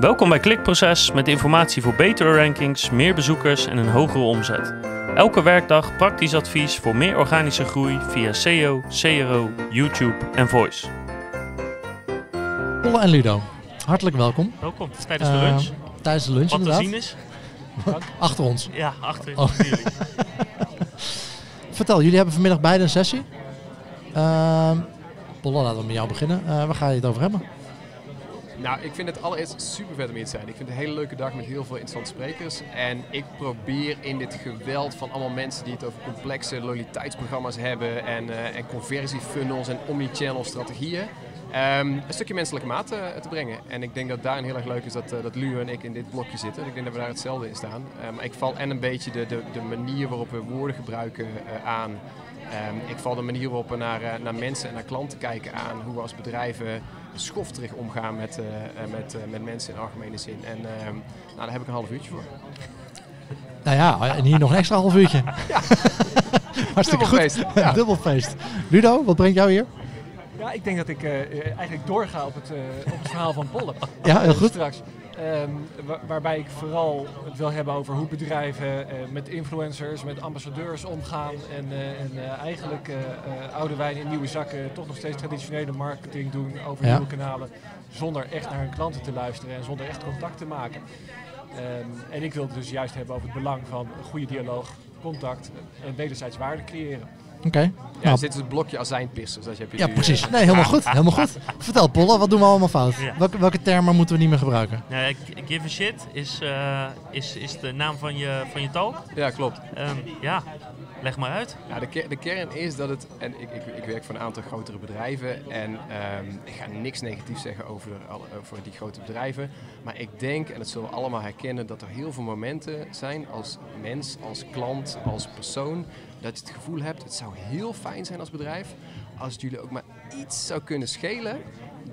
Welkom bij Klikproces met informatie voor betere rankings, meer bezoekers en een hogere omzet. Elke werkdag praktisch advies voor meer organische groei via SEO, CRO, YouTube en Voice. Polle en Ludo, hartelijk welkom. Welkom tijdens de lunch. Uh, tijdens de lunch Wat te inderdaad. zien is? Achter ons. Ja, achter Oh. jullie. Vertel, jullie hebben vanmiddag beide een sessie. Ehm Polle, laten we met jou beginnen. Eh, waar ga je het over hebben? Nou, ik vind het allereerst super vet om hier te zijn. Ik vind het een hele leuke dag met heel veel interessante sprekers. En ik probeer in dit geweld van allemaal mensen die het over complexe loyaliteitsprogramma's hebben en, eh, en conversiefunnels en omnichannel strategieën. ehm, een stukje menselijke maat eh, te brengen. En ik denk dat daarin heel erg leuk is dat, eh, dat en ik in dit blokje zitten. Ik denk dat we daar hetzelfde in staan. Maar ik val en een beetje de, de, de manier waarop we woorden gebruiken aan. Ehm, ik val de manier waarop we naar, naar mensen en naar klanten kijken aan. Hoe we als bedrijven schofterig omgaan met, eh, eh, met, eh, met mensen in algemene zin. En ehm, nou, daar heb ik een half uurtje voor. Nou ja, en hier nog een extra half uurtje. Hartstikke goed. Dubbelfeest, ja. Dubbelfeest. Ludo, wat brengt jou hier? Ja, ik denk dat ik eigenlijk doorga op het, eh, op het verhaal van Polle. Ja, heel goed. Straks. Ehm, wa- waarbij ik vooral het wil hebben over hoe bedrijven eh, met influencers, met ambassadeurs omgaan. En, eh, en eh, eigenlijk oude wijn in nieuwe zakken toch nog steeds traditionele marketing doen over Ja. nieuwe kanalen. Zonder echt naar hun klanten te luisteren en zonder echt contact te maken. Ehm, en ik wil het dus juist hebben over het belang van een goede dialoog, contact en wederzijds waarde creëren. Oké. Ja, Nou, dus dit is het blokje heb je ja, nu, precies. eh, Nee, helemaal goed. Helemaal goed. Vertel Polle, wat doen we allemaal fout? Ja. Welke, welke termen moeten we niet meer gebruiken? Nou, give a shit is, eh, is, is de naam van je, van je talk. Ja, klopt. Ehm, ja, leg maar uit. Ja, de, ker- de kern is dat het, en ik, ik, ik werk voor een aantal grotere bedrijven en ehm, ik ga niks negatiefs zeggen over, alle- over die grote bedrijven, maar ik denk, en dat zullen we allemaal herkennen, dat er heel veel momenten zijn als mens, als klant, als persoon, dat je het gevoel hebt, het zou heel fijn zijn als bedrijf als het jullie ook maar iets zou kunnen schelen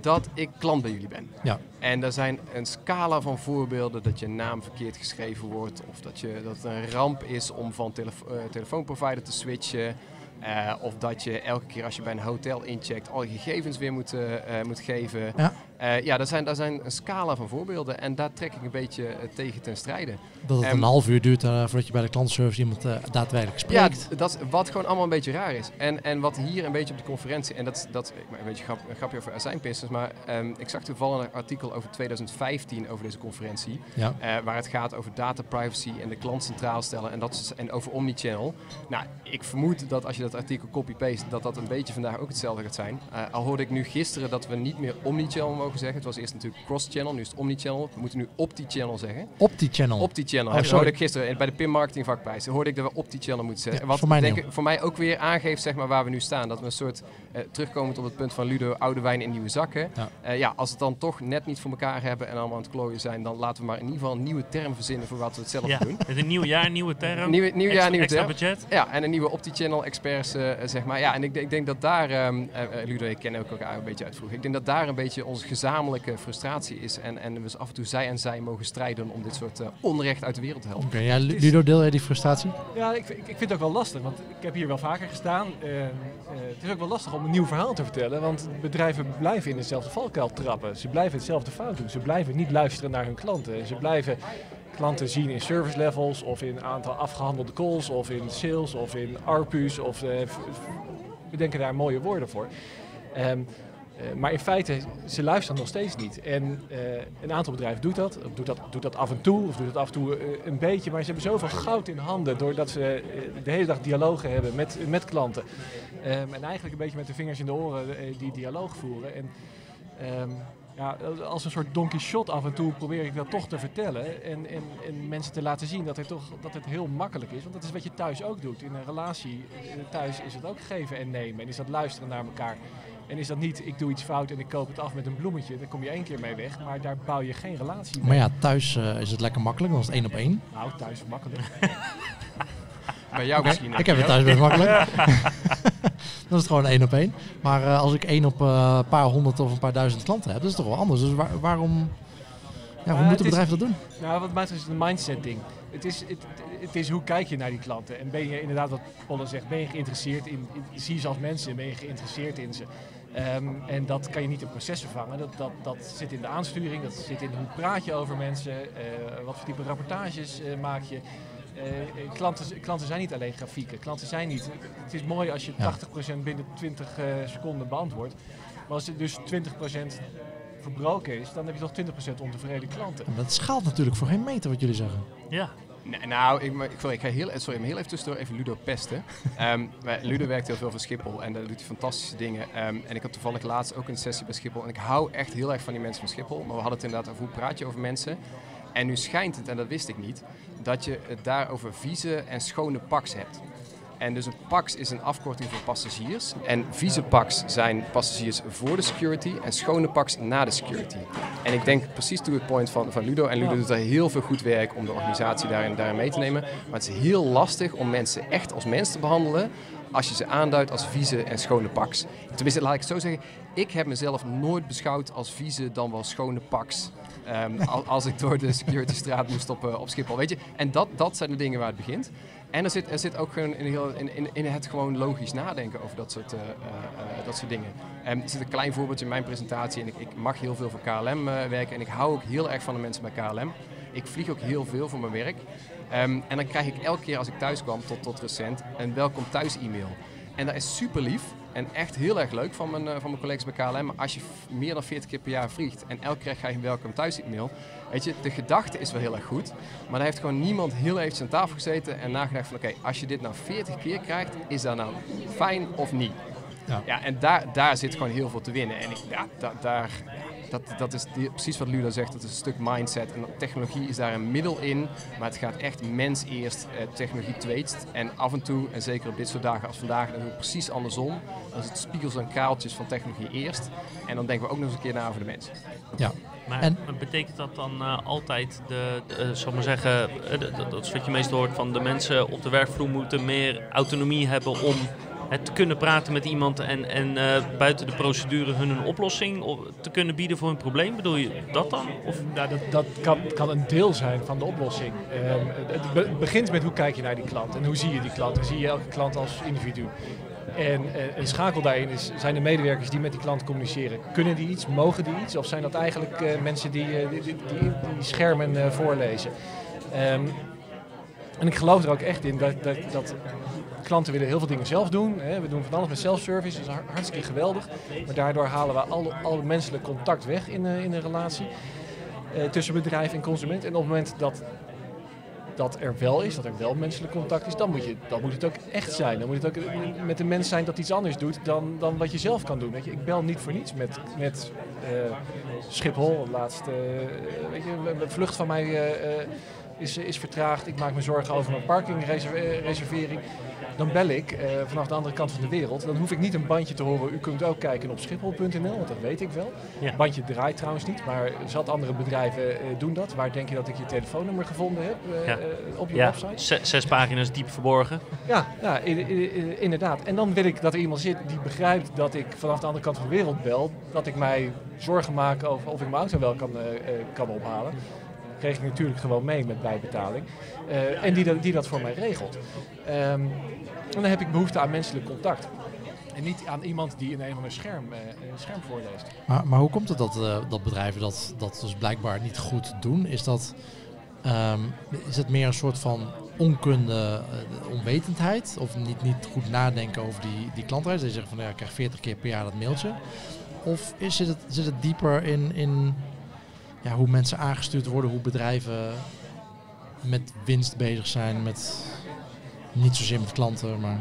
dat ik klant bij jullie ben. Ja. En er zijn een scala van voorbeelden dat je naam verkeerd geschreven wordt. Of dat, je, dat het een ramp is om van telefo- eh, telefoonprovider te switchen. Eh, of dat je elke keer als je bij een hotel incheckt al je gegevens weer moet, eh, moet geven. Ja. Eh, ja, daar zijn, daar zijn een scala van voorbeelden. En daar trek ik een beetje eh, tegen ten strijde. Dat het Ehm, een half uur duurt eh, voordat je bij de klantenservice iemand daadwerkelijk Ja, spreekt. d- dat is wat gewoon allemaal een beetje raar is. En, en wat hier een beetje op de conferentie, en dat is dat, een beetje grap, een grapje over azijnpissers, maar ehm, ik zag toevallig een artikel over 2015 over deze conferentie, Ja. waar het gaat over data privacy en de klant centraal stellen en, dat, en over omnichannel. Nou, ik vermoed dat als je dat artikel copy-paste, dat dat een beetje vandaag ook hetzelfde gaat zijn. Al hoorde ik nu gisteren dat we niet meer omnichannel mogen zeggen. Het was eerst natuurlijk cross-channel, nu is het omnichannel. We moeten nu opti-channel zeggen. Opti-channel. Opti-channel. Oh, Dat hoorde ik gisteren eh, bij de PIM Marketing vakprijs. Hoorde ik dat we Opti-channel moeten zeggen. Ja, Wat voor mij denk ik, voor mij ook weer aangeeft zeg maar, waar we nu staan. Dat we een soort, eh, terugkomend op het punt van Ludo, oude wijn in nieuwe zakken. Ja. Ja. ja, als het dan toch net niet voor elkaar hebben en allemaal aan het klooien zijn, dan laten we maar in ieder geval een nieuwe term verzinnen voor wat we het zelf Ja, doen. met een nieuw jaar, nieuwe term. Nieuwe- nieuw jaar, extra, nieuwe extra term. budget. Ja, en een nieuwe Opti-channel experts, eh, zeg maar. Ja, en ik, ik denk dat daar, ehm eh, eh, Ludo, ik ken ook elkaar een beetje uit vroeger. Ik denk dat daar een beetje onze gezamenlijke frustratie is. En, en we dus af en toe zij en zij mogen strijden om dit soort eh, onrecht uit de wereld te helpen. Oké, ja, Lu- Ludo, deel jij die frustratie? Ja, ik, ik, ik vind het ook wel lastig, want ik heb hier wel vaker gestaan. Eh, eh, het is ook wel lastig om een nieuw verhaal te vertellen, want bedrijven blijven in dezelfde valkuil trappen. Ze blijven hetzelfde fout doen. Ze blijven niet luisteren naar hun klanten. Ze blijven klanten zien in service levels of in aantal afgehandelde calls of in sales of in ARPU's of we denken daar mooie woorden voor. Ehm, eh, maar in feite, ze luisteren nog steeds niet. En eh, een aantal bedrijven doet dat. Of doet dat, doet dat af en toe, of doet dat af en toe eh, een beetje. Maar ze hebben zoveel goud in handen doordat ze de hele dag dialogen hebben met, met klanten. Ehm, en eigenlijk een beetje met de vingers in de oren die dialoog voeren. En ehm, ja, als een soort Don Quixote af en toe probeer ik dat toch te vertellen. En, en, en mensen te laten zien dat het, toch, dat het heel makkelijk is. Want dat is wat je thuis ook doet. In een relatie thuis is het ook geven en nemen. En is dat luisteren naar elkaar. En is dat niet, ik doe iets fout en ik koop het af met een bloemetje. Dan kom je één keer mee weg. Maar daar bouw je geen relatie mee. Maar ja, thuis eh, is het lekker makkelijk, dan is het één op één. Nou, thuis makkelijk. Bij jou misschien. Ik heb het thuis best makkelijk. dan is het gewoon één op één. Maar eh, als ik één op eh, een paar honderd of een paar duizend klanten heb, dat is toch wel anders. Dus waar- waarom... Ja, hoe Maar moet een bedrijf dat doen? Nou, wat mij betreft is het een mindset ding. Het is, het, het is hoe kijk je naar die klanten. En ben je inderdaad, wat Polle zegt, ben je geïnteresseerd in, in zie je ze als mensen, ben je geïnteresseerd in ze. Ehm, en dat kan je niet in processen vangen. Dat, dat, dat zit in de aansturing, dat zit in hoe praat je over mensen, eh, wat voor type rapportages eh, maak je. Eh, klanten, klanten zijn niet alleen grafieken. Klanten zijn niet. Het is mooi als je Ja. 80% binnen 20 eh, seconden beantwoordt. Maar als het dus 20% verbroken is, dan heb je nog 20% ontevreden klanten. En dat schaalt natuurlijk voor geen meter wat jullie zeggen. Ja. Nou, ik, ik, sorry, ik ga heel, sorry, maar heel even tussendoor even Ludo pesten. Ehm, Ludo werkt heel veel voor Schiphol en daar doet hij fantastische dingen. Ehm, en ik had toevallig laatst ook een sessie bij Schiphol. En ik hou echt heel erg van die mensen van Schiphol. Maar we hadden het inderdaad over hoe praat je over mensen. En nu schijnt het, en dat wist ik niet, dat je het daar over vieze en schone pax hebt. En dus een PAX is een afkorting voor passagiers. En vieze PAX zijn passagiers voor de security en schone PAX na de security. En ik denk precies to het point van, van Ludo. En Ludo doet daar heel veel goed werk om de organisatie daarin, daarin mee te nemen. Maar het is heel lastig om mensen echt als mens te behandelen als je ze aanduidt als vieze en schone PAX. Tenminste, laat ik het zo zeggen. Ik heb mezelf nooit beschouwd als vieze dan wel schone PAX. Ehm, al- als ik door de securitystraat moest op, eh, op Schiphol, weet je. En dat, dat zijn de dingen waar het begint. En er zit, er zit ook in, in, in, het gewoon logisch nadenken over dat soort, eh, eh, eh, dat soort dingen. En er zit een klein voorbeeldje in mijn presentatie. En ik, ik mag heel veel voor KLM werken. En ik hou ook heel erg van de mensen bij KLM. Ik vlieg ook heel veel voor mijn werk. Ehm, en dan krijg ik elke keer als ik thuis kwam, tot, tot recent, een welkom thuis e-mail. En dat is super lief en echt heel erg leuk van mijn, eh, van mijn collega's bij KLM. Maar als je meer dan 40 keer per jaar vliegt en elke keer krijg je een welkom thuis e-mail. Weet je, de gedachte is wel heel erg goed. Maar daar heeft gewoon niemand heel eventjes aan tafel gezeten en nagedacht van oké, als je dit nou 40 keer krijgt, is dat nou fijn of niet? Ja. Ja, en daar, daar zit gewoon heel veel te winnen. En ik, ja, da- daar, dat, dat is die- precies wat Ludo zegt, dat is een stuk mindset. En technologie is daar een middel in, maar het gaat echt mens eerst, eh, technologie tweetst. En af en toe, en zeker op dit soort dagen als vandaag, dan is het precies andersom. Dan is het spiegels en kraaltjes van technologie eerst. En dan denken we ook nog eens een keer na over de mensen. Ja. Maar En- betekent dat dan eh, altijd, de, de, zal ik maar zeggen, eh, de- de- dat is wat je meestal hoort van de mensen op de werkvloer moeten meer autonomie hebben om het kunnen praten met iemand en, en eh, buiten de procedure hun een oplossing op- te kunnen bieden voor hun probleem? Bedoel je dat dan? Of dat dat kan, kan een deel zijn van de oplossing. Ehm, het be- het begint met hoe kijk je naar die klant en hoe zie je die klant. En zie je elke klant als individu. En eh, een schakel daarin is, zijn de medewerkers die met die klant communiceren. Kunnen die iets? Mogen die iets? Of zijn dat eigenlijk eh, mensen die, die, die, schermen voorlezen? Ehm, en ik geloof er ook echt in dat, dat, dat klanten willen heel veel dingen zelf doen. Hè. We doen van alles met self-service, dat is har- hartstikke geweldig. Maar daardoor halen we al, al menselijk contact weg in, in een relatie eh, tussen bedrijf en consument. En op het moment dat dat er wel is, dat er wel menselijk contact is, dan moet, je, dan moet het ook echt zijn. Dan moet het ook met een mens zijn dat iets anders doet dan, dan wat je zelf kan doen. Weet je, ik bel niet voor niets met, met eh, Schiphol. Laatst, eh, weet je, een vlucht van mij is, is vertraagd. Ik maak me zorgen over mijn parkingreservering. Dan bel ik eh, vanaf de andere kant van de wereld. Dan hoef ik niet een bandje te horen. U kunt ook kijken op schiphol.nl, want dat weet ik wel. Ja. Bandje draait trouwens niet, maar zat andere bedrijven eh, doen dat. Waar denk je dat ik je telefoonnummer gevonden heb eh, Ja. op je ja, website? ze- zes pagina's diep verborgen. Ja, ja i- inderdaad. En dan wil ik dat er iemand zit die begrijpt dat ik vanaf de andere kant van de wereld bel. Dat ik mij zorgen maak over of ik mijn auto wel kan, kan ophalen. Kreeg ik natuurlijk gewoon mee met bijbetaling. Eh, en die, die dat voor mij regelt. Ehm, en dan heb ik behoefte aan menselijk contact. En niet aan iemand die in een of ander scherm, eh, scherm voorleest. Maar, maar hoe komt het dat, eh, dat bedrijven dat, dat dus blijkbaar niet goed doen? Is dat, ehm, is het meer een soort van onkunde, onwetendheid? Of niet, niet goed nadenken over die, die klantreis? Je zegt van ja, ik krijg 40 keer per jaar dat mailtje. Of is, het, zit het dieper in, in ja, hoe mensen aangestuurd worden, hoe bedrijven met winst bezig zijn, met niet zozeer met klanten, maar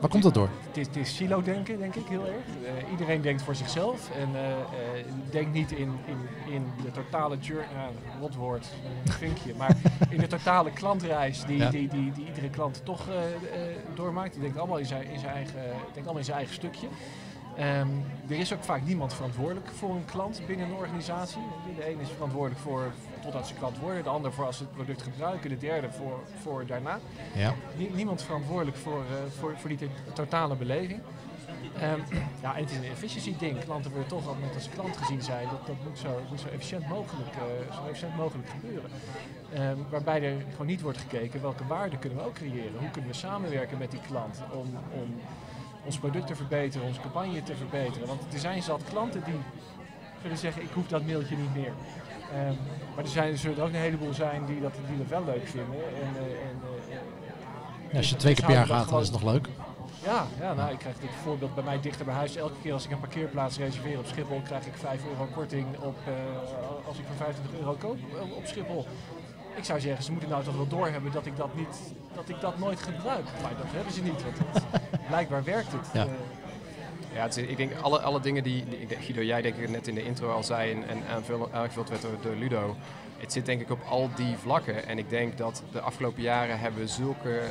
waar komt dat door? Het is, het is silo-denken, denk ik, heel erg. Eh, iedereen denkt voor zichzelf en eh, eh, denkt niet in, in, in de totale journey, ja, rot woord, een vinkje, maar in de totale klantreis die, Ja. die, die, die iedere klant toch doormaakt. Die denkt allemaal in zijn, in zijn, eigen, denkt allemaal in zijn eigen stukje. Ehm, er is ook vaak niemand verantwoordelijk voor een klant binnen een organisatie. De een is verantwoordelijk voor totdat ze klant worden, de ander voor als ze het product gebruiken, de derde voor, voor daarna. Ja. Nie- niemand verantwoordelijk voor, eh, voor, voor die to- totale beleving. Ehm, ja, en het is een efficiency ding. Klanten willen toch altijd als klant gezien zijn. Dat, dat moet, zo, moet zo, efficiënt mogelijk, eh, zo efficiënt mogelijk gebeuren. Ehm, waarbij er gewoon niet wordt gekeken welke waarde kunnen we ook creëren. Hoe kunnen we samenwerken met die klant om, om ons product te verbeteren, onze campagne te verbeteren. Want er zijn zat klanten die zullen zeggen, ik hoef dat mailtje niet meer. Ehm, maar er, zijn, er zullen er ook een heleboel zijn die dat, die dat wel leuk vinden. En, uh, en, uh, als je twee keer per jaar gaat, dan is het nog leuk. Ja, ja nou, ik krijg dit voorbeeld bij mij dichter bij huis. Elke keer als ik een parkeerplaats reserveer op Schiphol, krijg ik 5 euro korting op, uh, als ik voor 25 euro koop op Schiphol. Ik zou zeggen, ze moeten nou toch wel doorhebben dat ik dat, niet, dat ik dat nooit gebruik. Maar dat hebben ze niet, want blijkbaar werkt het. Ja. Ja, het is, ik denk alle, alle dingen die, die, Guido, jij denk ik net in de intro al zei en, en aangevuld werd door, door Ludo. Het zit denk ik op al die vlakken. En ik denk dat de afgelopen jaren hebben we zulke uh,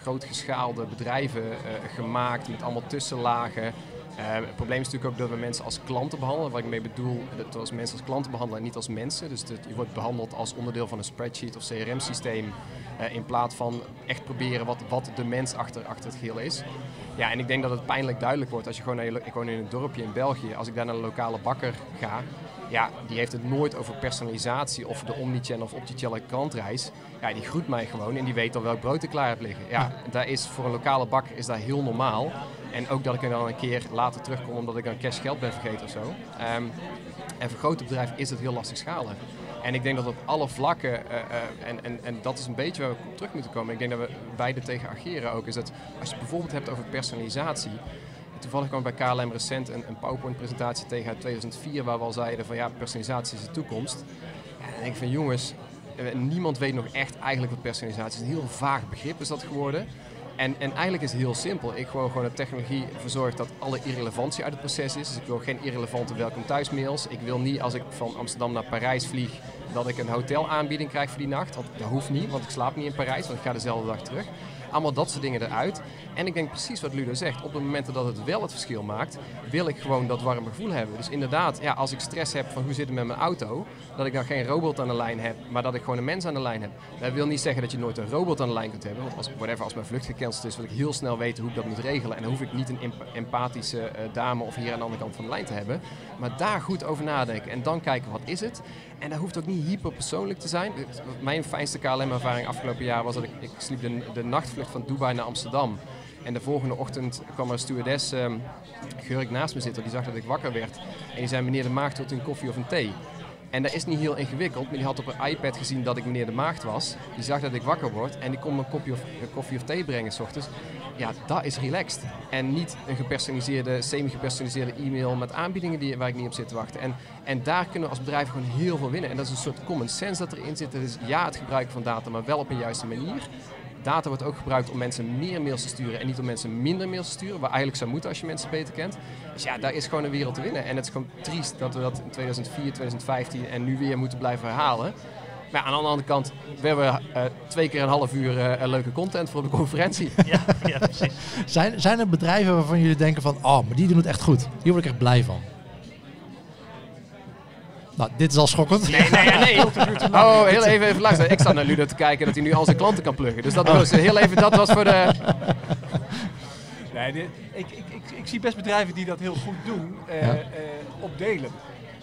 grootgeschaalde bedrijven uh, gemaakt met allemaal tussenlagen. Uh, het probleem is natuurlijk ook dat we mensen als klanten behandelen. Wat ik mee bedoel, dat we als mensen als klanten behandelen en niet als mensen. Dus je wordt behandeld als onderdeel van een spreadsheet of CRM-systeem. Uh, in plaats van echt proberen wat, wat de mens achter, achter het geheel is. Ja, en ik denk dat het pijnlijk duidelijk wordt als je gewoon naar ik woon in een dorpje in België. Als ik daar naar een lokale bakker ga, ja, die heeft het nooit over personalisatie of de omnichannel of optichannel klantreis. Ja, die groet mij gewoon en die weet al welk brood ik klaar heb liggen. Ja, daar is voor een lokale bakker is dat heel normaal. En ook dat ik er dan een keer later terugkom omdat ik dan cash geld ben vergeten of zo. Um, en voor grote bedrijven is het heel lastig schalen. En ik denk dat op alle vlakken, uh, uh, en, en, en dat is een beetje waar we op terug moeten komen. Ik denk dat we beide tegen ageren ook. Is dat als je bijvoorbeeld hebt over personalisatie. Toevallig kwam bij KLM recent een, een PowerPoint-presentatie tegen uit 2004, waar we al zeiden van ja, personalisatie is de toekomst. Ja, dan denk ik van jongens, niemand weet nog echt eigenlijk wat personalisatie is. Een heel vaag begrip is dat geworden. En, en eigenlijk is het heel simpel. Ik wil gewoon dat technologie ervoor zorgt dat alle irrelevantie uit het proces is. Dus ik wil geen irrelevante welkom thuismails. Ik wil niet als ik van Amsterdam naar Parijs vlieg dat ik een hotelaanbieding krijg voor die nacht. Dat hoeft niet, want ik slaap niet in Parijs, want ik ga dezelfde dag terug. Allemaal dat soort dingen eruit. En ik denk precies wat Ludo zegt. Op het moment dat het wel het verschil maakt, wil ik gewoon dat warme gevoel hebben. Dus inderdaad, ja, als ik stress heb van hoe zit het met mijn auto, dat ik dan geen robot aan de lijn heb, maar dat ik gewoon een mens aan de lijn heb. Dat wil niet zeggen dat je nooit een robot aan de lijn kunt hebben. Want als, whatever, als mijn vlucht gecanceld is, wil ik heel snel weten hoe ik dat moet regelen. En dan hoef ik niet een empathische uh, dame of hier aan de andere kant van de lijn te hebben. Maar daar goed over nadenken en dan kijken wat is het. En dat hoeft ook niet hyperpersoonlijk te zijn. Mijn fijnste KLM-ervaring afgelopen jaar was dat ik, ik sliep de, de nachtvlucht van Dubai naar Amsterdam. En de volgende ochtend kwam er een stewardess, um, Geurik, naast me zitten. Die zag dat ik wakker werd. En die zei, meneer de Maagd, u een koffie of een thee? En dat is niet heel ingewikkeld, maar die had op een iPad gezien dat ik meneer de Maagd was. Die zag dat ik wakker word en die kon me een kopje of, een koffie of thee brengen s ochtends. Ja, dat is relaxed. En niet een gepersonaliseerde, semi-gepersonaliseerde e-mail met aanbiedingen die, waar ik niet op zit te wachten. En, en daar kunnen we als bedrijf gewoon heel veel winnen. En dat is een soort common sense dat erin zit. Dat is ja, het gebruiken van data, maar wel op een juiste manier. Data wordt ook gebruikt om mensen meer mails te sturen en niet om mensen minder mails te sturen, waar eigenlijk zou moeten als je mensen beter kent. Dus ja, daar is gewoon een wereld te winnen. En het is gewoon triest dat we dat in 2004, 2015 en nu weer moeten blijven herhalen. Maar aan de andere kant, we hebben uh, twee keer een half uur uh, leuke content voor de conferentie. Ja, ja precies. zijn, zijn er bedrijven waarvan jullie denken van, oh, maar die doen het echt goed. Hier word ik echt blij van. Nou, dit is al schokkend. Nee, nee, nee. Oh, heel even, even luisteren. Ik sta naar Ludo te kijken dat hij nu al zijn klanten kan pluggen. Dus dat was heel even, dat was voor de... Nee, dit, ik, ik, ik, ik, zie best bedrijven die dat heel goed doen, uh, ja. uh, op delen.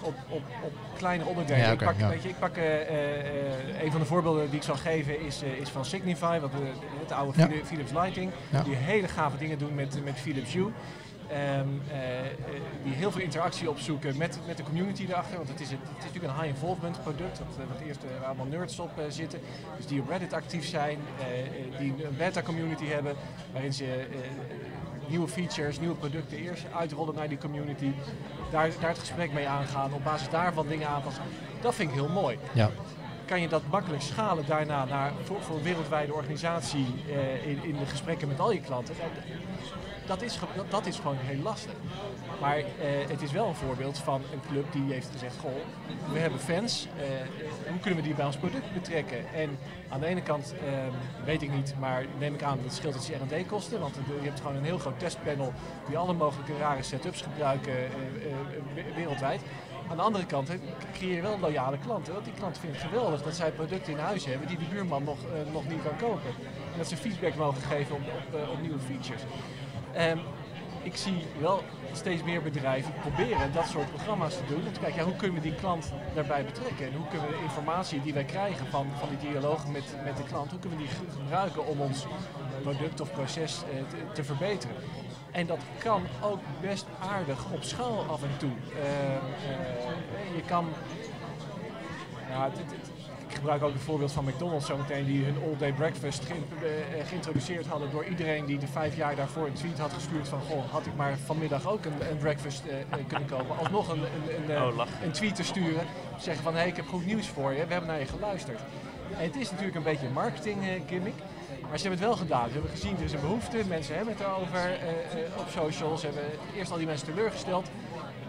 Op, op, op kleine onderdelen. Ja, okay, ik pak, ja. weet je, ik pak uh, een van de voorbeelden die ik zal geven is, is van Signify, wat, het oude Philips Lighting. Die hele gave dingen doen met, met Philips Hue. Um, uh, die heel veel interactie opzoeken met, met de community erachter. Want het is, het, het is natuurlijk een high involvement product. Dat, wat eerst uh, waar allemaal nerds op uh, zitten. Dus die op Reddit actief zijn. die een beta community hebben. Waarin ze nieuwe features, nieuwe producten eerst uitrollen naar die community. Daar, daar het gesprek mee aangaan. Op basis daarvan dingen aanpassen. Dat vind ik heel mooi. Ja kan je dat makkelijk schalen daarna naar, voor, voor een wereldwijde organisatie in, in de gesprekken met al je klanten dat is, dat is gewoon heel lastig. Maar uh, het is wel een voorbeeld van een club die heeft gezegd: Goh, we hebben fans, uh, hoe kunnen we die bij ons product betrekken? En aan de ene kant uh, weet ik niet, maar neem ik aan dat het scheelt dat ze RD kosten. Want je hebt gewoon een heel groot testpanel die alle mogelijke rare setups gebruiken wereldwijd. Aan de andere kant creëer je wel loyale klanten. Want die klanten vinden het geweldig dat zij producten in huis hebben die de buurman nog, nog niet kan kopen. En dat ze feedback mogen geven op, op nieuwe features. Um, ik zie wel steeds meer bedrijven proberen dat soort programma's te doen. Om te kijken, ja, hoe kunnen we die klant daarbij betrekken? En hoe kunnen we de informatie die wij krijgen van, van die dialoog met, met de klant, hoe kunnen we die gebruiken om ons product of proces eh, te, te, verbeteren? En dat kan ook best aardig op schaal af en toe. Uh, uh, je kan. Ja, het, ik gebruik ook het voorbeeld van McDonald's zometeen, die hun all-day breakfast ge uh, geïntroduceerd hadden door iedereen die de vijf jaar daarvoor een tweet had gestuurd van goh, had ik maar vanmiddag ook een, een breakfast kunnen kopen. Alsnog een, een, een, oh, een, tweet te sturen, zeggen van hé, hey, ik heb goed nieuws voor je, we hebben naar je geluisterd. En het is natuurlijk een beetje een marketing gimmick. Maar ze hebben het wel gedaan. Ze hebben gezien, er is een behoefte. Mensen hebben het erover op socials. Ze hebben eerst al die mensen teleurgesteld.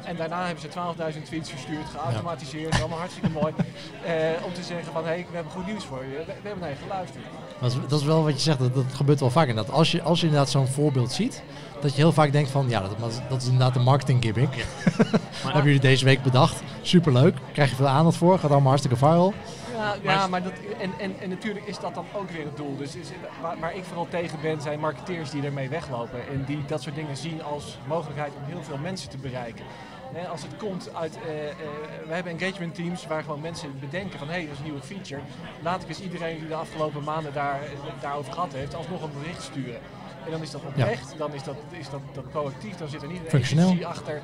En daarna hebben ze 12.000 tweets verstuurd, geautomatiseerd, allemaal hartstikke mooi. Uh, om te zeggen van, hé, hey, we hebben goed nieuws voor je. We, we hebben naar je geluisterd. Dat is, dat is, wel wat je zegt, dat, dat gebeurt wel vaak inderdaad. Als je, als je inderdaad zo'n voorbeeld ziet, dat je heel vaak denkt van, ja, dat, dat is inderdaad een marketing gimmick. Ja. hebben jullie deze week bedacht. Superleuk, krijg je veel aandacht voor, gaat allemaal hartstikke viral. Ja, ja maar dat, en, en, en natuurlijk is dat dan ook weer het doel. Dus is, waar, waar, ik vooral tegen ben, zijn marketeers die ermee weglopen. En die dat soort dingen zien als mogelijkheid om heel veel mensen te bereiken. als het komt uit, uh, uh, we hebben engagement teams waar gewoon mensen bedenken van hé, hey, dat is een nieuwe feature. Laat ik eens iedereen die de afgelopen maanden daar, daarover gehad heeft, alsnog een bericht sturen. En dan is dat oprecht, dan is dat, is dat, dat proactief, dan zit er niet een agency achter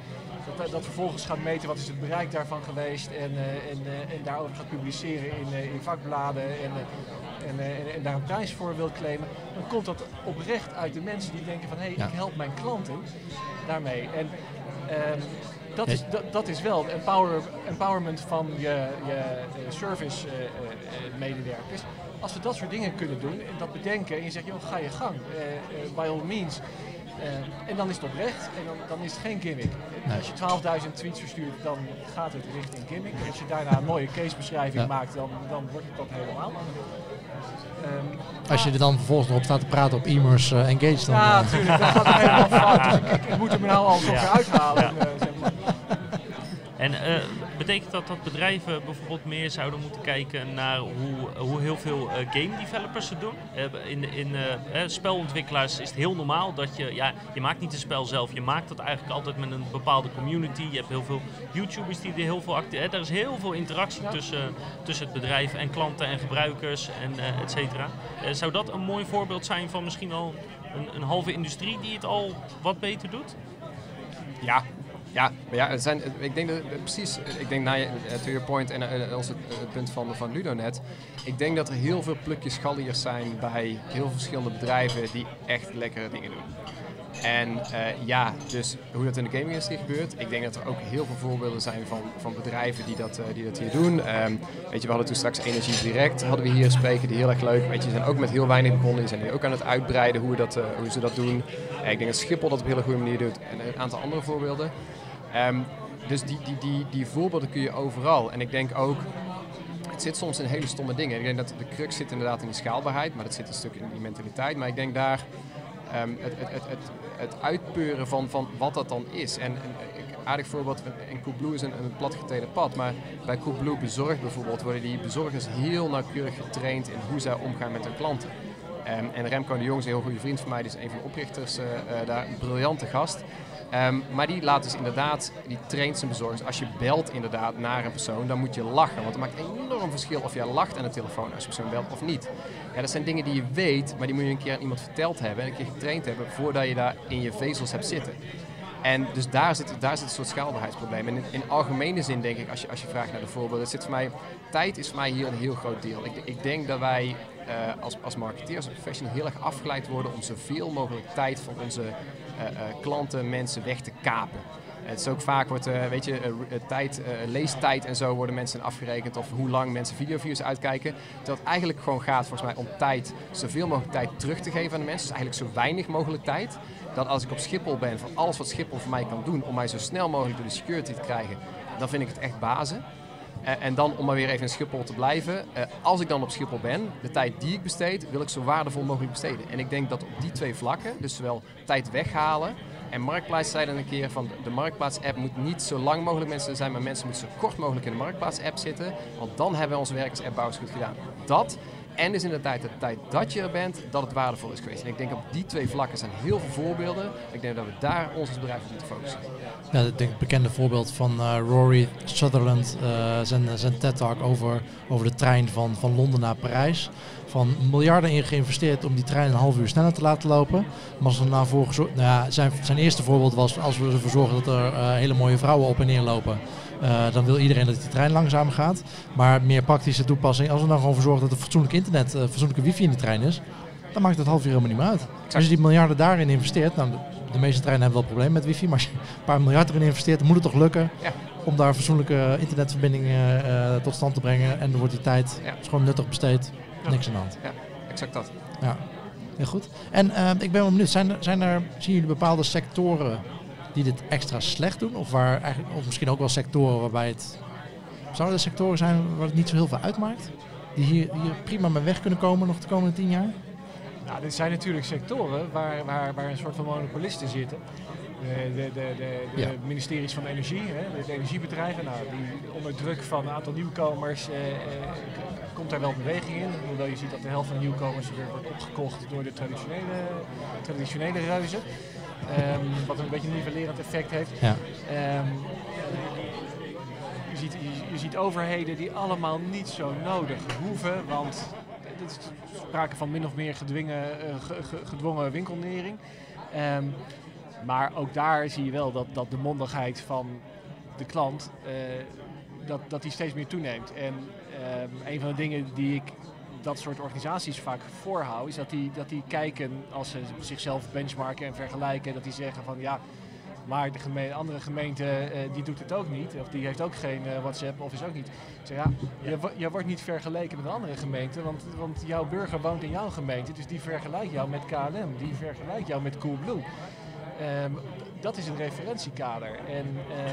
dat, dat vervolgens gaat meten wat is het bereik daarvan geweest en, uh, en, uh, en daarover gaat publiceren in, uh, in vakbladen en, en, en, daar een prijs voor wil claimen, dan komt dat oprecht uit de mensen die denken van hé, hey, ik help mijn klanten daarmee. En um, dat, is, dat, dat, is wel empower, empowerment van je, je service medewerkers. Als we dat soort dingen kunnen doen en dat bedenken en je zegt, joh, ga je gang, by all means. Uh, en dan is het oprecht en dan, dan is het geen gimmick. Nee. Als je 12.000 tweets verstuurt, dan gaat het richting gimmick. En als je daarna een mooie casebeschrijving ja. maakt, dan, dan wordt het dat helemaal. Um, als je er dan vervolgens nog op staat te praten op e-mails uh, engaged dan... Ja, natuurlijk. Dat gaat helemaal fout. Dus ik, ik, ik, moet hem nou al ja. uithalen. Ja. Uh, zeg maar. En uh, betekent dat dat bedrijven bijvoorbeeld meer zouden moeten kijken naar hoe, hoe heel veel uh, game developers het doen? Uh, in in spelontwikkelaars is het heel normaal dat je, ja, je maakt niet een spel zelf, je maakt dat eigenlijk altijd met een bepaalde community. Je hebt heel veel YouTubers die er heel veel actief Er is heel veel interactie ja. tussen, tussen het bedrijf en klanten en gebruikers en et cetera. zou dat een mooi voorbeeld zijn van misschien al een, een halve industrie die het al wat beter doet? Ja, ja, maar ja, zijn, ik denk dat precies, ik denk naar je, to your point en uh, als het, het, punt van, van Ludonet. Ik denk dat er heel veel plukjes galliers zijn bij heel verschillende bedrijven die echt lekkere dingen doen. En ja, dus hoe dat in de gaming-industrie gebeurt. Ik denk dat er ook heel veel voorbeelden zijn van, van bedrijven die dat, die dat hier doen. Um, weet je, we hadden toen straks Energie Direct, hadden we hier spreken, die heel erg leuk. Weet je, zijn ook met heel weinig begonnen. Die zijn nu ook aan het uitbreiden hoe, dat, hoe ze dat doen. ik denk dat Schiphol dat op een hele goede manier doet. En een aantal andere voorbeelden. Um, dus die, die, die, die voorbeelden kun je overal. En ik denk ook, het zit soms in hele stomme dingen. Ik denk dat de crux zit inderdaad in die schaalbaarheid, maar dat zit een stuk in die mentaliteit. Maar ik denk daar um, het, het, het, het, uitpeuren van, van wat dat dan is. En, en aardig voorbeeld, in Coolblue is een, een pad, maar bij Coolblue Bezorgd bijvoorbeeld worden die bezorgers heel nauwkeurig getraind in hoe zij omgaan met hun klanten. Um, en Remco de Jong is een heel goede vriend van mij, die is een van de oprichters uh, uh, daar, een briljante gast. Um, maar die laat dus inderdaad, die traint zijn bezorgers. Als je belt inderdaad naar een persoon, dan moet je lachen. Want het maakt enorm verschil of jij lacht aan de telefoon als je persoon belt of niet. Ja, dat zijn dingen die je weet, maar die moet je een keer aan iemand verteld hebben en een keer getraind hebben voordat je daar in je vezels hebt zitten. En dus daar zit, daar zit een soort schaalbaarheidsprobleem. En in, in algemene zin denk ik, als je, als je vraagt naar de voorbeelden, zit voor mij, tijd is voor mij hier een heel groot deel. Ik, ik denk dat wij uh, als, als marketeers en professionals heel erg afgeleid worden om zoveel mogelijk tijd van onze klanten, mensen weg te kapen. Het is ook vaak wordt, weet je, tijd, leestijd en zo worden mensen afgerekend of hoe lang mensen videoviews uitkijken. Terwijl het eigenlijk gewoon gaat volgens mij om tijd, zoveel mogelijk tijd terug te geven aan de mensen. Dus eigenlijk zo weinig mogelijk tijd. Dat als ik op Schiphol ben, van alles wat Schiphol voor mij kan doen om mij zo snel mogelijk door de security te krijgen, dan vind ik het echt bazen. En dan om maar weer even in Schiphol te blijven. als ik dan op Schiphol ben, de tijd die ik besteed, wil ik zo waardevol mogelijk besteden. En ik denk dat op die twee vlakken, dus zowel tijd weghalen en Marktplaats zei een keer van de Marktplaats-app moet niet zo lang mogelijk mensen zijn, maar mensen moeten zo kort mogelijk in de Marktplaats-app zitten. Want dan hebben we onze werkers appbouwers goed gedaan. Dat En dus in de tijd, dat je er bent, dat het waardevol is geweest. En ik denk op die twee vlakken zijn heel veel voorbeelden. Ik denk dat we daar ons als bedrijf op moeten focussen. Ja, ik denk het bekende voorbeeld van eh, Rory Sutherland, eh, zijn, zijn TED-talk over, over de trein van, van Londen naar Parijs. Van miljarden in geïnvesteerd om die trein een half uur sneller te laten lopen. Maar als er nou voor nou ja, zijn, zijn eerste voorbeeld was als we ervoor zorgen dat er eh, hele mooie vrouwen op en neer lopen. Eh, dan wil iedereen dat die trein langzamer gaat. Maar meer praktische toepassing, als we nou gewoon voor zorgen dat er fatsoenlijk internet, eh, fatsoenlijke wifi in de trein is, dan maakt het half uur helemaal niet meer uit. Als je die miljarden daarin investeert, nou, de, de meeste treinen hebben wel problemen met wifi, maar als je een paar miljard erin investeert, dan moet het toch lukken Ja. om daar fatsoenlijke internetverbindingen eh, tot stand te brengen. En dan wordt die tijd Ja. is gewoon nuttig besteed, Ja. niks aan de hand. Exact dat. Ja, heel goed. En ik ben wel benieuwd, zijn er, zijn er, zien jullie bepaalde sectoren die dit extra slecht doen? Of, waar eigenlijk, of misschien ook wel sectoren waarbij het... Zouden er sectoren zijn waar het niet zo heel veel uitmaakt? Die hier, hier prima mee weg kunnen komen nog de komende tien jaar? Nou, dit zijn natuurlijk sectoren waar, waar, waar een soort van monopolisten zitten. De, de, de, de, Ja. ministeries van Energie, hè, de energiebedrijven, nou, die onder druk van een aantal nieuwkomers eh, eh, komt daar wel beweging in. Hoewel je ziet dat de helft van de nieuwkomers weer wordt opgekocht door de traditionele, traditionele reuzen. Ehm, wat een beetje een nivellerend effect heeft. Ja. Ehm, je, ziet, je, je ziet overheden die allemaal niet zo nodig hoeven, want er is sprake van min of meer gedwingen, eh, ge- ge- gedwongen winkelnering. Ehm, maar ook daar zie je wel dat, dat de mondigheid van de klant eh, dat, dat die steeds meer toeneemt. En een van de dingen die ik dat soort organisaties vaak voorhoud, is dat die, dat die kijken als ze zichzelf benchmarken en vergelijken, dat die zeggen van ja, maar de geme- andere gemeente eh, die doet het ook niet. Of die heeft ook geen eh, WhatsApp of is ook niet. Ik zeg ja, je, je wordt niet vergeleken met andere gemeente. Want, want jouw burger woont in jouw gemeente. Dus die vergelijkt jou met KLM. Die vergelijkt jou met Coolblue. Ehm, dat is een referentiekader. En ehm, eh,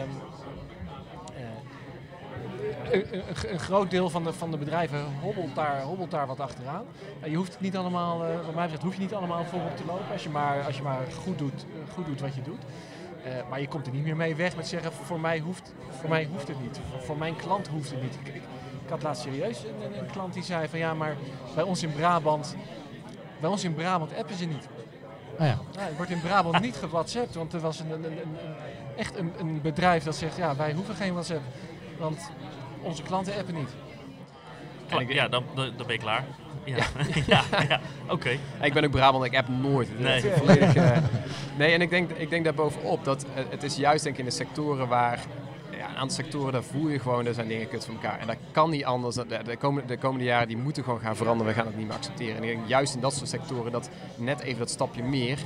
een, groot deel van de, van de bedrijven hobbelt daar, hobbelt daar wat achteraan. Eh, je hoeft het niet allemaal, eh, wat mij betreft, hoef je niet allemaal voorop te lopen. Als je maar, als je maar goed, doet, eh, goed doet wat je doet. Maar je komt er niet meer mee weg met zeggen, voor mij hoeft, voor mij hoeft het niet. Voor, voor mijn klant hoeft het niet. Ik, ik, ik had laatst serieus een, klant die zei van ja, maar bij ons in Brabant, bij ons in Brabant appen ze niet. Ah ja. Ja, wordt in Brabant niet gewhatsappt, want er was een, een, echt een, een bedrijf dat zegt, ja, wij hoeven geen WhatsApp, want onze klanten appen niet. Ik- ja, dan, dan dan ben je klaar. Ja, ja. ja, oké. Ik ben ook Brabant, ik app nooit. Nee. Volledig, eh, nee, en ik denk, ik denk daar bovenop dat het is juist denk ik in de sectoren waar... Ja, een aantal sectoren, daar voel je gewoon, er zijn dingen kut van elkaar. En dat kan niet anders. De, de, komende, de komende jaren die moeten gewoon gaan veranderen. We gaan het niet meer accepteren. En ik denk juist in dat soort sectoren dat net even dat stapje meer,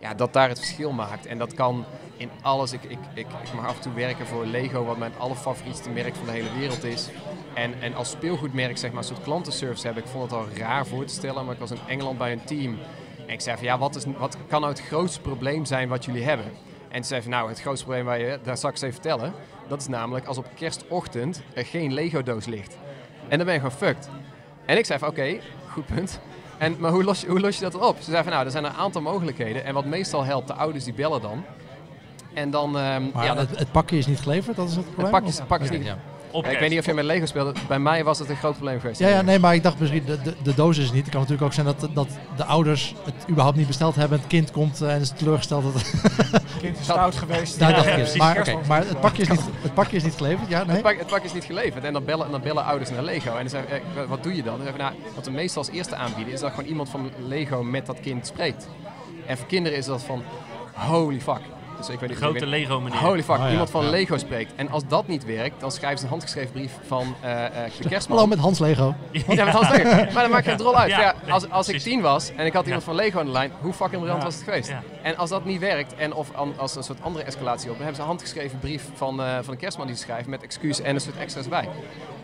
ja, dat daar het verschil maakt. En dat kan in alles. Ik, ik, ik, ik mag af en toe werken voor Lego, wat mijn allerfavorietste merk van de hele wereld is. En, en als speelgoedmerk zeg maar een soort klantenservice hebben. Ik vond het al raar voor te stellen, maar ik was in Engeland bij een team. En ik zei van ja, wat, is, wat kan nou het grootste probleem zijn wat jullie hebben? En ze zei van nou, het grootste probleem waar je, daar zal ik eens even vertellen. Dat is namelijk als op kerstochtend er geen Lego doos ligt. En dan ben je gewoon fucked. En ik zei van oké, goed punt. En, maar hoe los, je- hoe los je dat dan op? Ze zei van nou, er zijn een aantal mogelijkheden. En wat meestal helpt, de ouders die bellen dan. En dan, ehm, Maar ja, dat, het, het pakje is niet geleverd, dat is het probleem? pakje Of- pakje is niet- ja. Op ik weet niet of je met Lego speelde. Bij mij was het een groot probleem geweest. Ja, ja, nee, maar ik dacht misschien, de, de, de doos is het niet. Het kan natuurlijk ook zijn dat, dat de ouders het überhaupt niet besteld hebben. Het kind komt eh, en is teleurgesteld. Dat, Het kind is stout geweest. daar Ja, dacht ik. Maar, maar het, pakje is niet, het pakje is niet geleverd, ja? Nee? Het, pak, het pak is niet geleverd en dan bellen, dan bellen ouders naar Lego. En dan zeggen eh, wat doe je dan? dan zeggen we, nou, wat we meestal als eerste aanbieden is dat gewoon iemand van Lego met dat kind spreekt. En voor kinderen is dat van holy fuck. Dus ik weet niet, Grote Lego meneer. Holy fuck, Oh ja, iemand van ja. Lego spreekt. En als dat niet werkt, dan schrijven ze een handgeschreven brief van eh, eh, de kerstman. Hallo met Hans Lego. Ja, met Hans Lego. Maar dan maak je het rol uit. Ja, als, als ik tien was en ik had iemand Ja. van Lego aan de lijn, hoe fucking briljant Ja. was het geweest? Ja. En als dat niet werkt, en of an- als een soort andere escalatie op, dan hebben ze een handgeschreven brief van, eh, van de kerstman die ze schrijft met excuus en een soort extra's bij.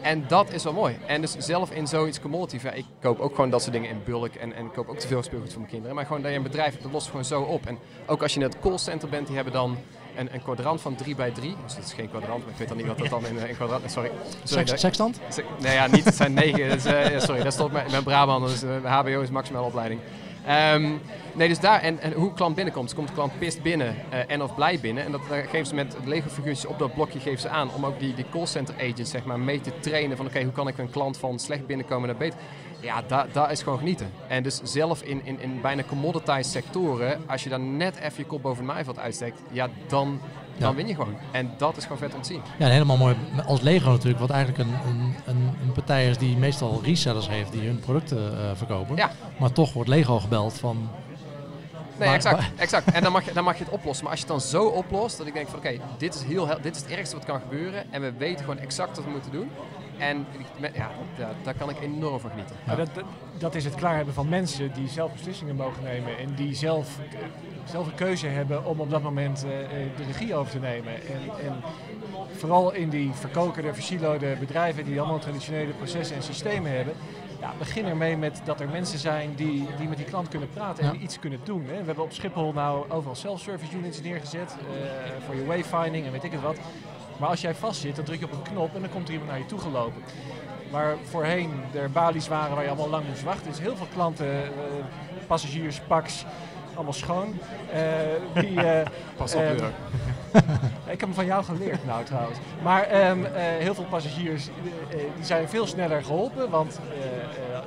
En dat is wel mooi. En dus zelf in zoiets commodity, ja, ik koop ook gewoon dat soort dingen in bulk en, en ik koop ook te veel speelgoed voor mijn kinderen. Maar gewoon dat je een bedrijf hebt, dat lost gewoon zo op. En ook als je in het callcenter bent, die hebben dan een, een kwadrant van 3 bij 3. Dus dat is geen kwadrant, maar ik weet dan niet wat dat dan in een kwadrant is. Sorry. Sorry, sekstand? Se- Nee, ja, niet. Het zijn negen. Dus, eh, sorry, dat stond bij, bij Brabant. Dus eh, HBO is maximale opleiding. Ehm, nee, dus daar. En, en hoe klant binnenkomt. Dus komt de klant pist binnen eh, en of blij binnen. En dat geven ze met Lego figuurtjes op dat blokje geven ze aan. Om ook die, die callcenter agents zeg maar, mee te trainen. Van oké, hoe kan ik een klant van slecht binnenkomen naar beter. Ja, daar daar is gewoon genieten. En dus zelf in, in, in bijna commoditized sectoren, als je dan net even je kop boven het maaiveld uitsteekt, ja, dan, dan Ja. win je gewoon. En dat is gewoon vet om te zien. Ja, en helemaal mooi als Lego natuurlijk, wat eigenlijk een, een, een, partij is die meestal resellers heeft die hun producten eh, verkopen. Ja. Maar toch wordt Lego gebeld van, Nee, Maar- exact. maar- exact. En dan mag, je, dan mag je het oplossen. Maar als je het dan zo oplost, dat ik denk van oké, dit is heel dit is het ergste wat kan gebeuren. En we weten gewoon exact wat we moeten doen. En ja, daar, daar kan ik enorm van genieten. Dat, dat, dat is het klaar hebben van mensen die zelf beslissingen mogen nemen en die zelf, zelf een keuze hebben om op dat moment eh, de regie over te nemen. En, en vooral in die verkokerde, versiloede bedrijven die allemaal traditionele processen en systemen hebben. Ja, begin ermee met dat er mensen zijn die, die met die klant kunnen praten en Ja. iets kunnen doen. Hè. We hebben op Schiphol nou overal self-service units neergezet eh, voor je wayfinding en weet ik het wat. Maar als jij vastzit, dan druk je op een knop en dan komt er iemand naar je toe gelopen. Waar voorheen er balies waren waar je allemaal lang moest wachten. Dus heel veel klanten, eh, passagiers, paks, allemaal schoon. eh, die, eh, Pas op, Jurk. ik heb hem van jou geleerd nou trouwens. Maar ehm, eh, heel veel passagiers die zijn veel sneller geholpen. Want eh, eh,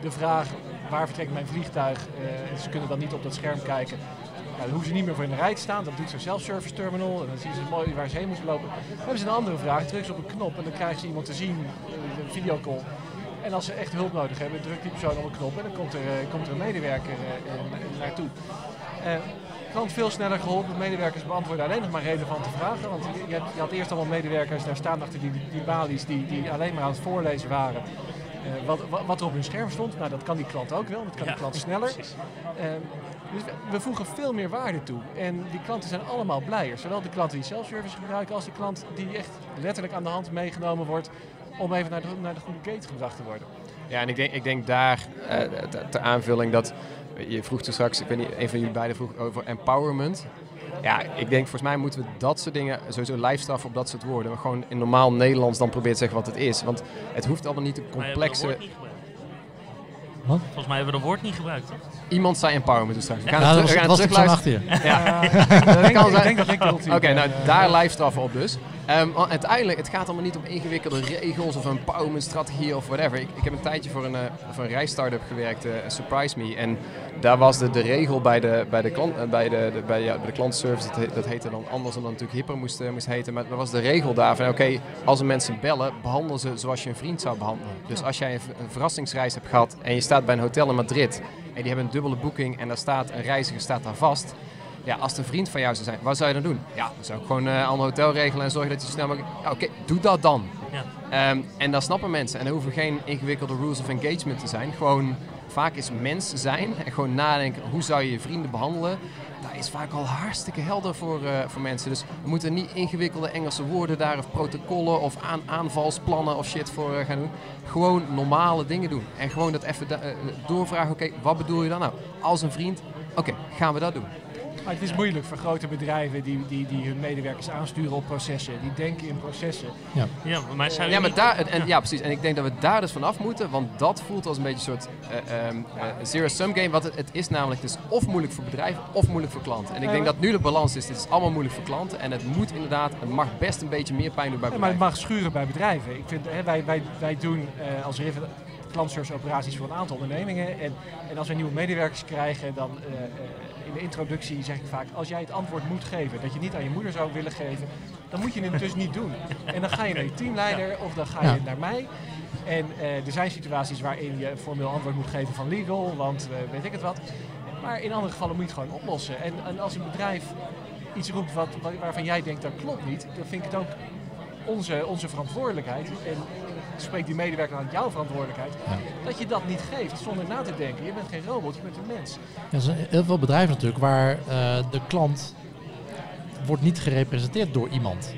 de vraag waar vertrekt mijn vliegtuig, eh, en ze kunnen dan niet op dat scherm kijken. Ja, dan hoeven ze niet meer voor in de rij te staan. Dat doet zo'n self-service terminal. En dan zien ze mooi waar ze heen moeten lopen. Dan hebben ze een andere vraag. Drukken ze op een knop en dan krijgen ze iemand te zien. eh, een videocall. En als ze echt hulp nodig hebben, drukt die persoon op een knop en dan komt er, eh, komt er een medewerker eh, naartoe. Eh, klant veel sneller geholpen. Medewerkers beantwoorden alleen nog maar relevante vragen. Want je, je had- eerst allemaal medewerkers daar staan achter die, die balies die, die alleen maar aan het voorlezen waren. wat, wat, er op hun scherm stond. Nou, dat kan die klant ook wel. Dat kan Ja, die klant sneller. Dus we, voegen veel meer waarde toe. En die klanten zijn allemaal blijer. Zowel de klanten die self-service gebruiken als de klant die echt letterlijk aan de hand meegenomen wordt om even naar de, naar de goede gate gebracht te worden. Ja, en ik denk, ik denk daar eh, ter- aanvulling dat je vroeg toen straks, ik weet niet, een van jullie beiden vroeg over empowerment. Ja, ik denk volgens mij moeten we dat soort dingen sowieso lijfstraffen op dat soort woorden. Maar gewoon in normaal Nederlands dan proberen te zeggen wat het is. Want het hoeft allemaal niet dat complexe. Wat? Volgens mij hebben we dat woord niet gebruikt. Toch? Iemand zei empowerment dus straks. We gaan ja, het dat terug- was, ik achter je. Ja. kan ik denk dat ik Oké, nou daar lijfstraffen op dus. Ehm, want uiteindelijk, het gaat allemaal niet om ingewikkelde regels of een empowerment strategie of whatever. Ik, ik heb een tijdje voor een, eh, voor een reisstartup gewerkt, eh, Surprise Me. En daar was de, de regel bij de, bij de, klant, eh, bij de, de, bij, ja, bij de klantenservice, dat, he- dat heette dan anders dan dat natuurlijk hipper moest, moest heten. Maar dat was de regel daar van oké, als er mensen bellen, behandel ze zoals je een vriend zou behandelen. Dus als jij een, een verrassingsreis hebt gehad en je staat bij een hotel in Madrid en die hebben een dubbele boeking en daar staat een reiziger staat daar vast. Ja, als het een vriend van jou zou zijn, wat zou je dan doen? Ja, dan zou ik gewoon eh ander hotel regelen en zorgen dat je zo snel mogelijk... Ja, Oké, doe dat dan. Ja. Ehm, en dat snappen mensen. En er hoeven geen ingewikkelde rules of engagement te zijn. Gewoon, vaak is mens zijn en gewoon nadenken, hoe zou je je vrienden behandelen? Dat is vaak al hartstikke helder voor, eh, voor mensen. Dus we moeten niet ingewikkelde Engelse woorden daar of protocollen of aan, aanvalsplannen of shit voor eh, gaan doen. Gewoon normale dingen doen. En gewoon dat even doorvragen, oké, wat bedoel je dan nou? Als een vriend, oké, gaan we dat doen. Maar het is moeilijk voor grote bedrijven die, die, die hun medewerkers aansturen op processen. Die denken in processen. Ja, maar zou je Ja, maar niet- daar, en, ja, precies. En ik denk dat we daar dus vanaf moeten, want dat voelt als een beetje een soort eh, ehm, eh, zero-sum game. Wat het, het is namelijk, het is of moeilijk voor bedrijven of moeilijk voor klanten. En ik denk dat nu de balans is, het is allemaal moeilijk voor klanten. En het moet inderdaad, het mag best een beetje meer pijn doen bij Ja, maar het bedrijven. mag schuren bij bedrijven. Ik vind, hè, wij, wij, wij doen eh, als Rivet klantservice operaties voor een aantal ondernemingen. En, en als we nieuwe medewerkers krijgen, dan eh, eh, in de introductie zeg ik vaak, als jij het antwoord moet geven dat je niet aan je moeder zou willen geven, dan moet je het dus niet doen. En dan ga je naar je teamleider of dan ga je naar mij. En eh, er zijn situaties waarin je een formeel antwoord moet geven van legal, want eh, weet ik het wat. Maar in andere gevallen moet je het gewoon oplossen. En, en als een bedrijf iets roept wat, wa- waarvan jij denkt dat klopt niet, dan vind ik het ook onze, onze verantwoordelijkheid. En spreekt die medewerker aan jouw verantwoordelijkheid. Ja. Dat je dat niet geeft zonder na te denken. Je bent geen robot, je bent een mens. Ja, er zijn heel veel bedrijven natuurlijk waar eh, de klant wordt niet gerepresenteerd door iemand.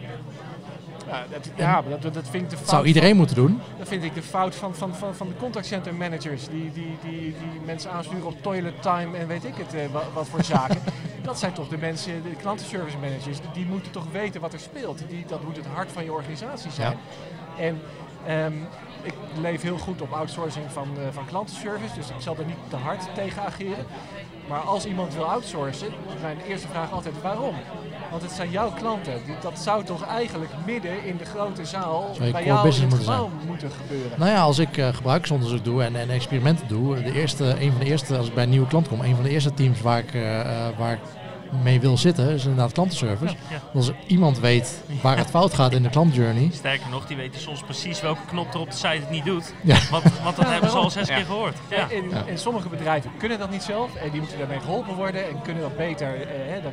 Ja, dat, ja dat, dat vind ik de fout. zou iedereen moeten doen. Dat vind ik de fout van, van, van, van de contactcenter managers. Die, die, die, die mensen aansturen op toilet time en weet ik het, eh, wat, voor zaken. Dat zijn toch de mensen, de klantenservice managers. Die, die moeten toch weten wat er speelt. Die, dat moet het hart van je organisatie zijn. En Ehm, ik leef heel goed op outsourcing van, eh, van klantenservice, dus ik zal er niet te hard tegen ageren. Maar als iemand wil outsourcen, is mijn eerste vraag altijd waarom? Want het zijn jouw klanten. Dat zou toch eigenlijk midden in de grote zaal bij jou in het moeten gebouw moeten gebeuren. Nou ja, als ik eh, gebruiksonderzoek doe en, en experimenten doe, de eerste, een van de eerste, als ik bij een nieuwe klant kom, een van de eerste teams waar ik, eh, waar ik mee wil zitten, is inderdaad klantenservice. Ja. Als iemand weet waar het fout gaat in de klantjourney, Sterker nog, die weten soms precies welke knop er op de site het niet doet. Ja. Want, want dat Ja, hebben ze al zes Ja. keer gehoord. Ja. En, en sommige bedrijven kunnen dat niet zelf en die moeten daarmee geholpen worden en kunnen dat beter, eh, hè, dan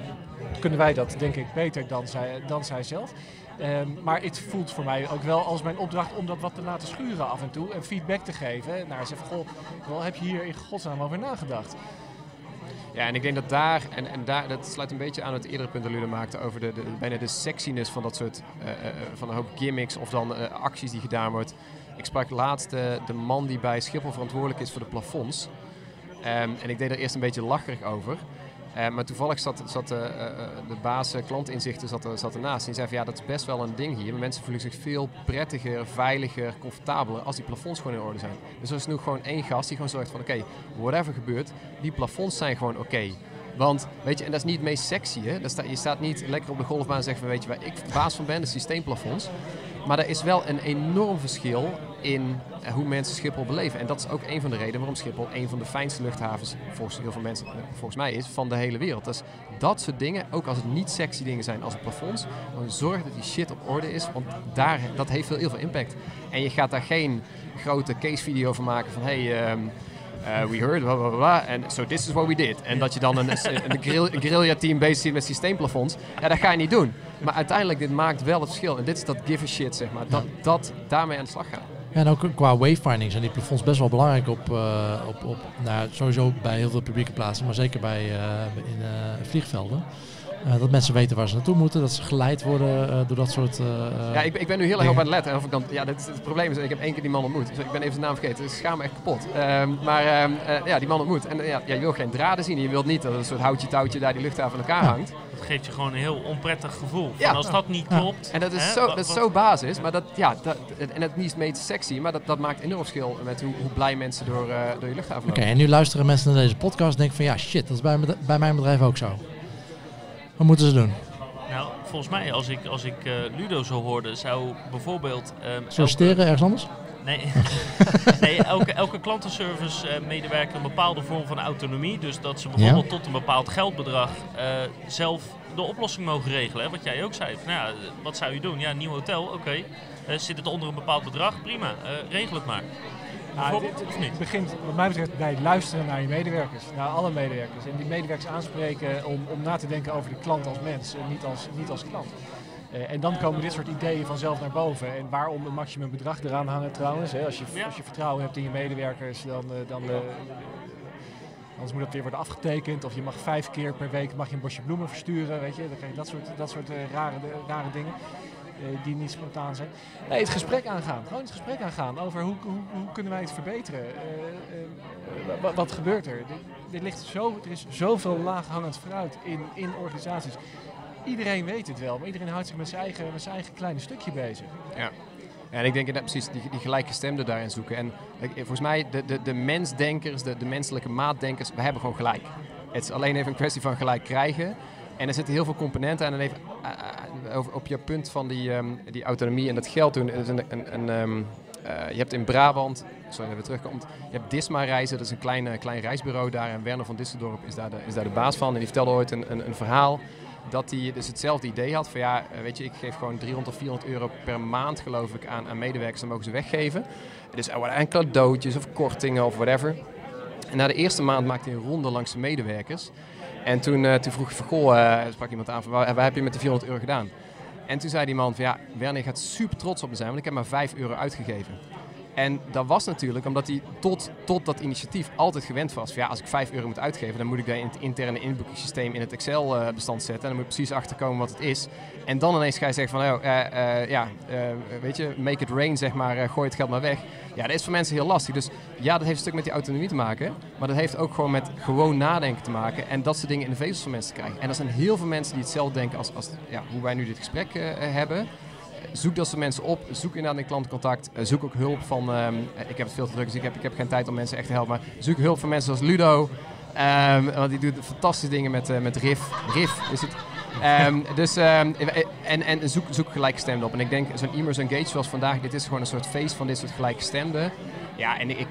kunnen wij dat denk ik beter dan zij, dan zij zelf. Ehm, maar het voelt voor mij ook wel als mijn opdracht om dat wat te laten schuren af en toe en feedback te geven. Naar ze van, goh, wel, heb je hier in godsnaam over nagedacht? Ja, en ik denk dat daar, en, en daar, dat sluit een beetje aan het eerdere punt dat Ludo maakte over de, de, bijna de sexiness van dat soort, eh, eh, eh, van een hoop gimmicks of dan acties die gedaan wordt. Ik sprak laatst de man die bij Schiphol verantwoordelijk is voor de plafonds. Ehm, en ik deed er eerst een beetje lacherig over. Eh, maar toevallig zat, zat eh, eh, de baas klantinzichten zat, zat ernaast. Die zei van ja, dat is best wel een ding hier. Mensen voelen zich veel prettiger, veiliger, comfortabeler als die plafonds gewoon in orde zijn. Dus er is nu gewoon één gast die gewoon zorgt van oké, whatever gebeurt, die plafonds zijn gewoon oké. Want, weet je, en dat is niet het meest sexy, hè. Dat je staat niet lekker op de golfbaan en zegt van, weet je waar ik baas van ben, de systeemplafonds. Maar er is wel een enorm verschil in eh, hoe mensen Schiphol beleven. En dat is ook een van de redenen waarom Schiphol een van de fijnste luchthavens, volgens heel veel mensen, eh, volgens mij is, van de hele wereld. Dus dat soort dingen, ook als het niet sexy dingen zijn als het plafonds, dan zorg dat die shit op orde is, want daar, dat heeft heel, veel impact. En je gaat daar geen grote case video van maken van, hey, ehm, eh, we heard, bla bla bla, en so this is what we did. En dat je dan een, een, grill, een guerrilla-team bezig ziet met systeemplafonds, ja, dat ga je niet doen. Maar uiteindelijk, dit maakt wel het verschil. En dit is dat give a shit, zeg maar. Dat, dat daarmee aan de slag gaan. Ja, en ook qua wayfinding zijn die plafonds best wel belangrijk op, eh, op, op nou, sowieso bij heel veel publieke plaatsen, maar zeker bij eh, in eh, vliegvelden. Eh, dat mensen weten waar ze naartoe moeten, dat ze geleid worden eh, door dat soort. eh, Ja, ik, ik ben nu heel erg op aan het letten. Of ik dan, ja, dit, is- het probleem is, ik heb één keer die man ontmoet. Dus ik ben even zijn naam vergeten. Dus ik schaam me echt kapot. Ehm, maar ehm, eh, ja, die man ontmoet. En ja, je wil geen draden zien. Je wilt niet dat er een soort houtje-touwtje daar die luchthaven aan elkaar Ja. hangt. Dat geeft je gewoon een heel onprettig gevoel. Van Ja. als dat niet Ja. klopt. En dat is, hè, zo, dat is zo basis. Maar dat, ja, dat, en het niet meest sexy. Maar dat, dat maakt een enorm verschil met hoe, hoe blij mensen door, eh, door je luchthaven Oké, lopen. en nu luisteren mensen naar deze podcast en denken van ja, shit, dat is bij, bij mijn bedrijf ook zo. Wat moeten ze doen? Nou, volgens mij, als ik, als ik eh, Ludo zo hoorde, zou bijvoorbeeld... elke- Solliciteren ergens anders? Nee, nee elke, elke klantenservice eh, medewerker een bepaalde vorm van autonomie. Dus dat ze bijvoorbeeld tot een bepaald geldbedrag eh, zelf de oplossing mogen regelen. Hè? Wat jij ook zei. Van, nou, ja, wat zou je doen? Ja, een nieuw hotel, oké. Zit het onder een bepaald bedrag? Prima, regel het maar. Nou, of het begint wat mij betreft bij het luisteren naar je medewerkers, naar alle medewerkers. En die medewerkers aanspreken om, om na te denken over de klant als mens en niet als, niet als klant. Eh, en dan komen dit soort ideeën vanzelf naar boven. En waarom een maximum bedrag eraan hangen trouwens. Hè? Als, je, als je vertrouwen hebt in je medewerkers, dan, eh, dan eh, anders moet dat weer worden afgetekend. Of je mag vijf keer per week mag je een bosje bloemen versturen. Weet je? Dan krijg je dat soort, dat soort eh, rare, rare dingen. eh, die niet spontaan zijn. Nee, het gesprek aangaan. Gewoon het gesprek aangaan over hoe, hoe, hoe kunnen wij het verbeteren. Eh, wa- wa- wat gebeurt er? Dit ligt zo, er is zoveel laaghangend fruit in, in organisaties. Iedereen weet het wel, maar iedereen houdt zich met zijn eigen, met zijn eigen kleine stukje bezig. Ja. En ik denk inderdaad precies die, die gelijkgestemden daarin zoeken. En ik- volgens mij, de, de, de mensdenkers, de, de menselijke maatdenkers, we hebben gewoon gelijk. Het is alleen even een kwestie van gelijk krijgen. En er zitten heel veel componenten aan. En even eh, eh, op je punt van die, ehm, die autonomie en dat geld doen. Is een, een, een, ehm, eh, je hebt in Brabant, sorry dat weer terugkomt, je hebt Disma Reizen, dat is een klein, eh, klein reisbureau daar. En Werner van Disseldorp is daar de, is daar de baas van. En die vertelde ooit een, een verhaal dat hij dus hetzelfde idee had van ja, eh, weet je, ik geef gewoon 300 of 400 euro per maand geloof ik aan, aan medewerkers, dan mogen ze weggeven. Dus enkele cadeautjes of kortingen of whatever. En na de eerste maand maakte hij een ronde langs de medewerkers. En toen, eh, toen vroeg ik van, goh, eh, sprak iemand aan van, waar, heb je met de 400 euro gedaan? En toen zei die man van, ja, Werner gaat super trots op me zijn, want ik heb maar 5 euro uitgegeven. En dat was natuurlijk omdat hij tot, tot dat initiatief altijd gewend was. Van, ja, als ik 5 euro moet uitgeven, dan moet ik daar in het interne inboekingssysteem in het Excel-bestand zetten. En dan moet ik precies achterkomen wat het is. En dan ineens ga je zeggen van, oh, eh, eh, ja, eh, weet je, make it rain, zeg maar, eh, gooi het geld maar weg. Ja, dat is voor mensen heel lastig. Dus ja, dat heeft een stuk met die autonomie te maken. Maar dat heeft ook gewoon met gewoon nadenken te maken. En dat soort dingen in de vezels van mensen krijgen. En er zijn heel veel mensen die hetzelfde denken als, als ja, hoe wij nu dit gesprek eh, hebben. Zoek dat soort mensen op. Zoek inderdaad een klantcontact. Uh, zoek ook hulp van... ehm, ik heb het veel te druk, dus ik heb, ik heb geen tijd om mensen echt te helpen. Maar zoek hulp van mensen zoals Ludo. Ehm, want die doet fantastische dingen met, uh, met Riff. Riff is het. Ehm, dus, um, en, en zoek, zoek gelijkgestemden op. En ik denk, zo'n Immers Engage zoals vandaag, dit is gewoon een soort feest van dit soort gelijkgestemden. Ja, en ik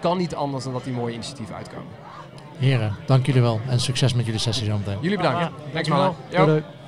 kan niet anders dan dat die mooie initiatieven uitkomen. Heren, dank jullie wel. En succes met jullie sessie zometeen. Jullie bedankt. Dankjewel. Thanks, man. Doei, doei.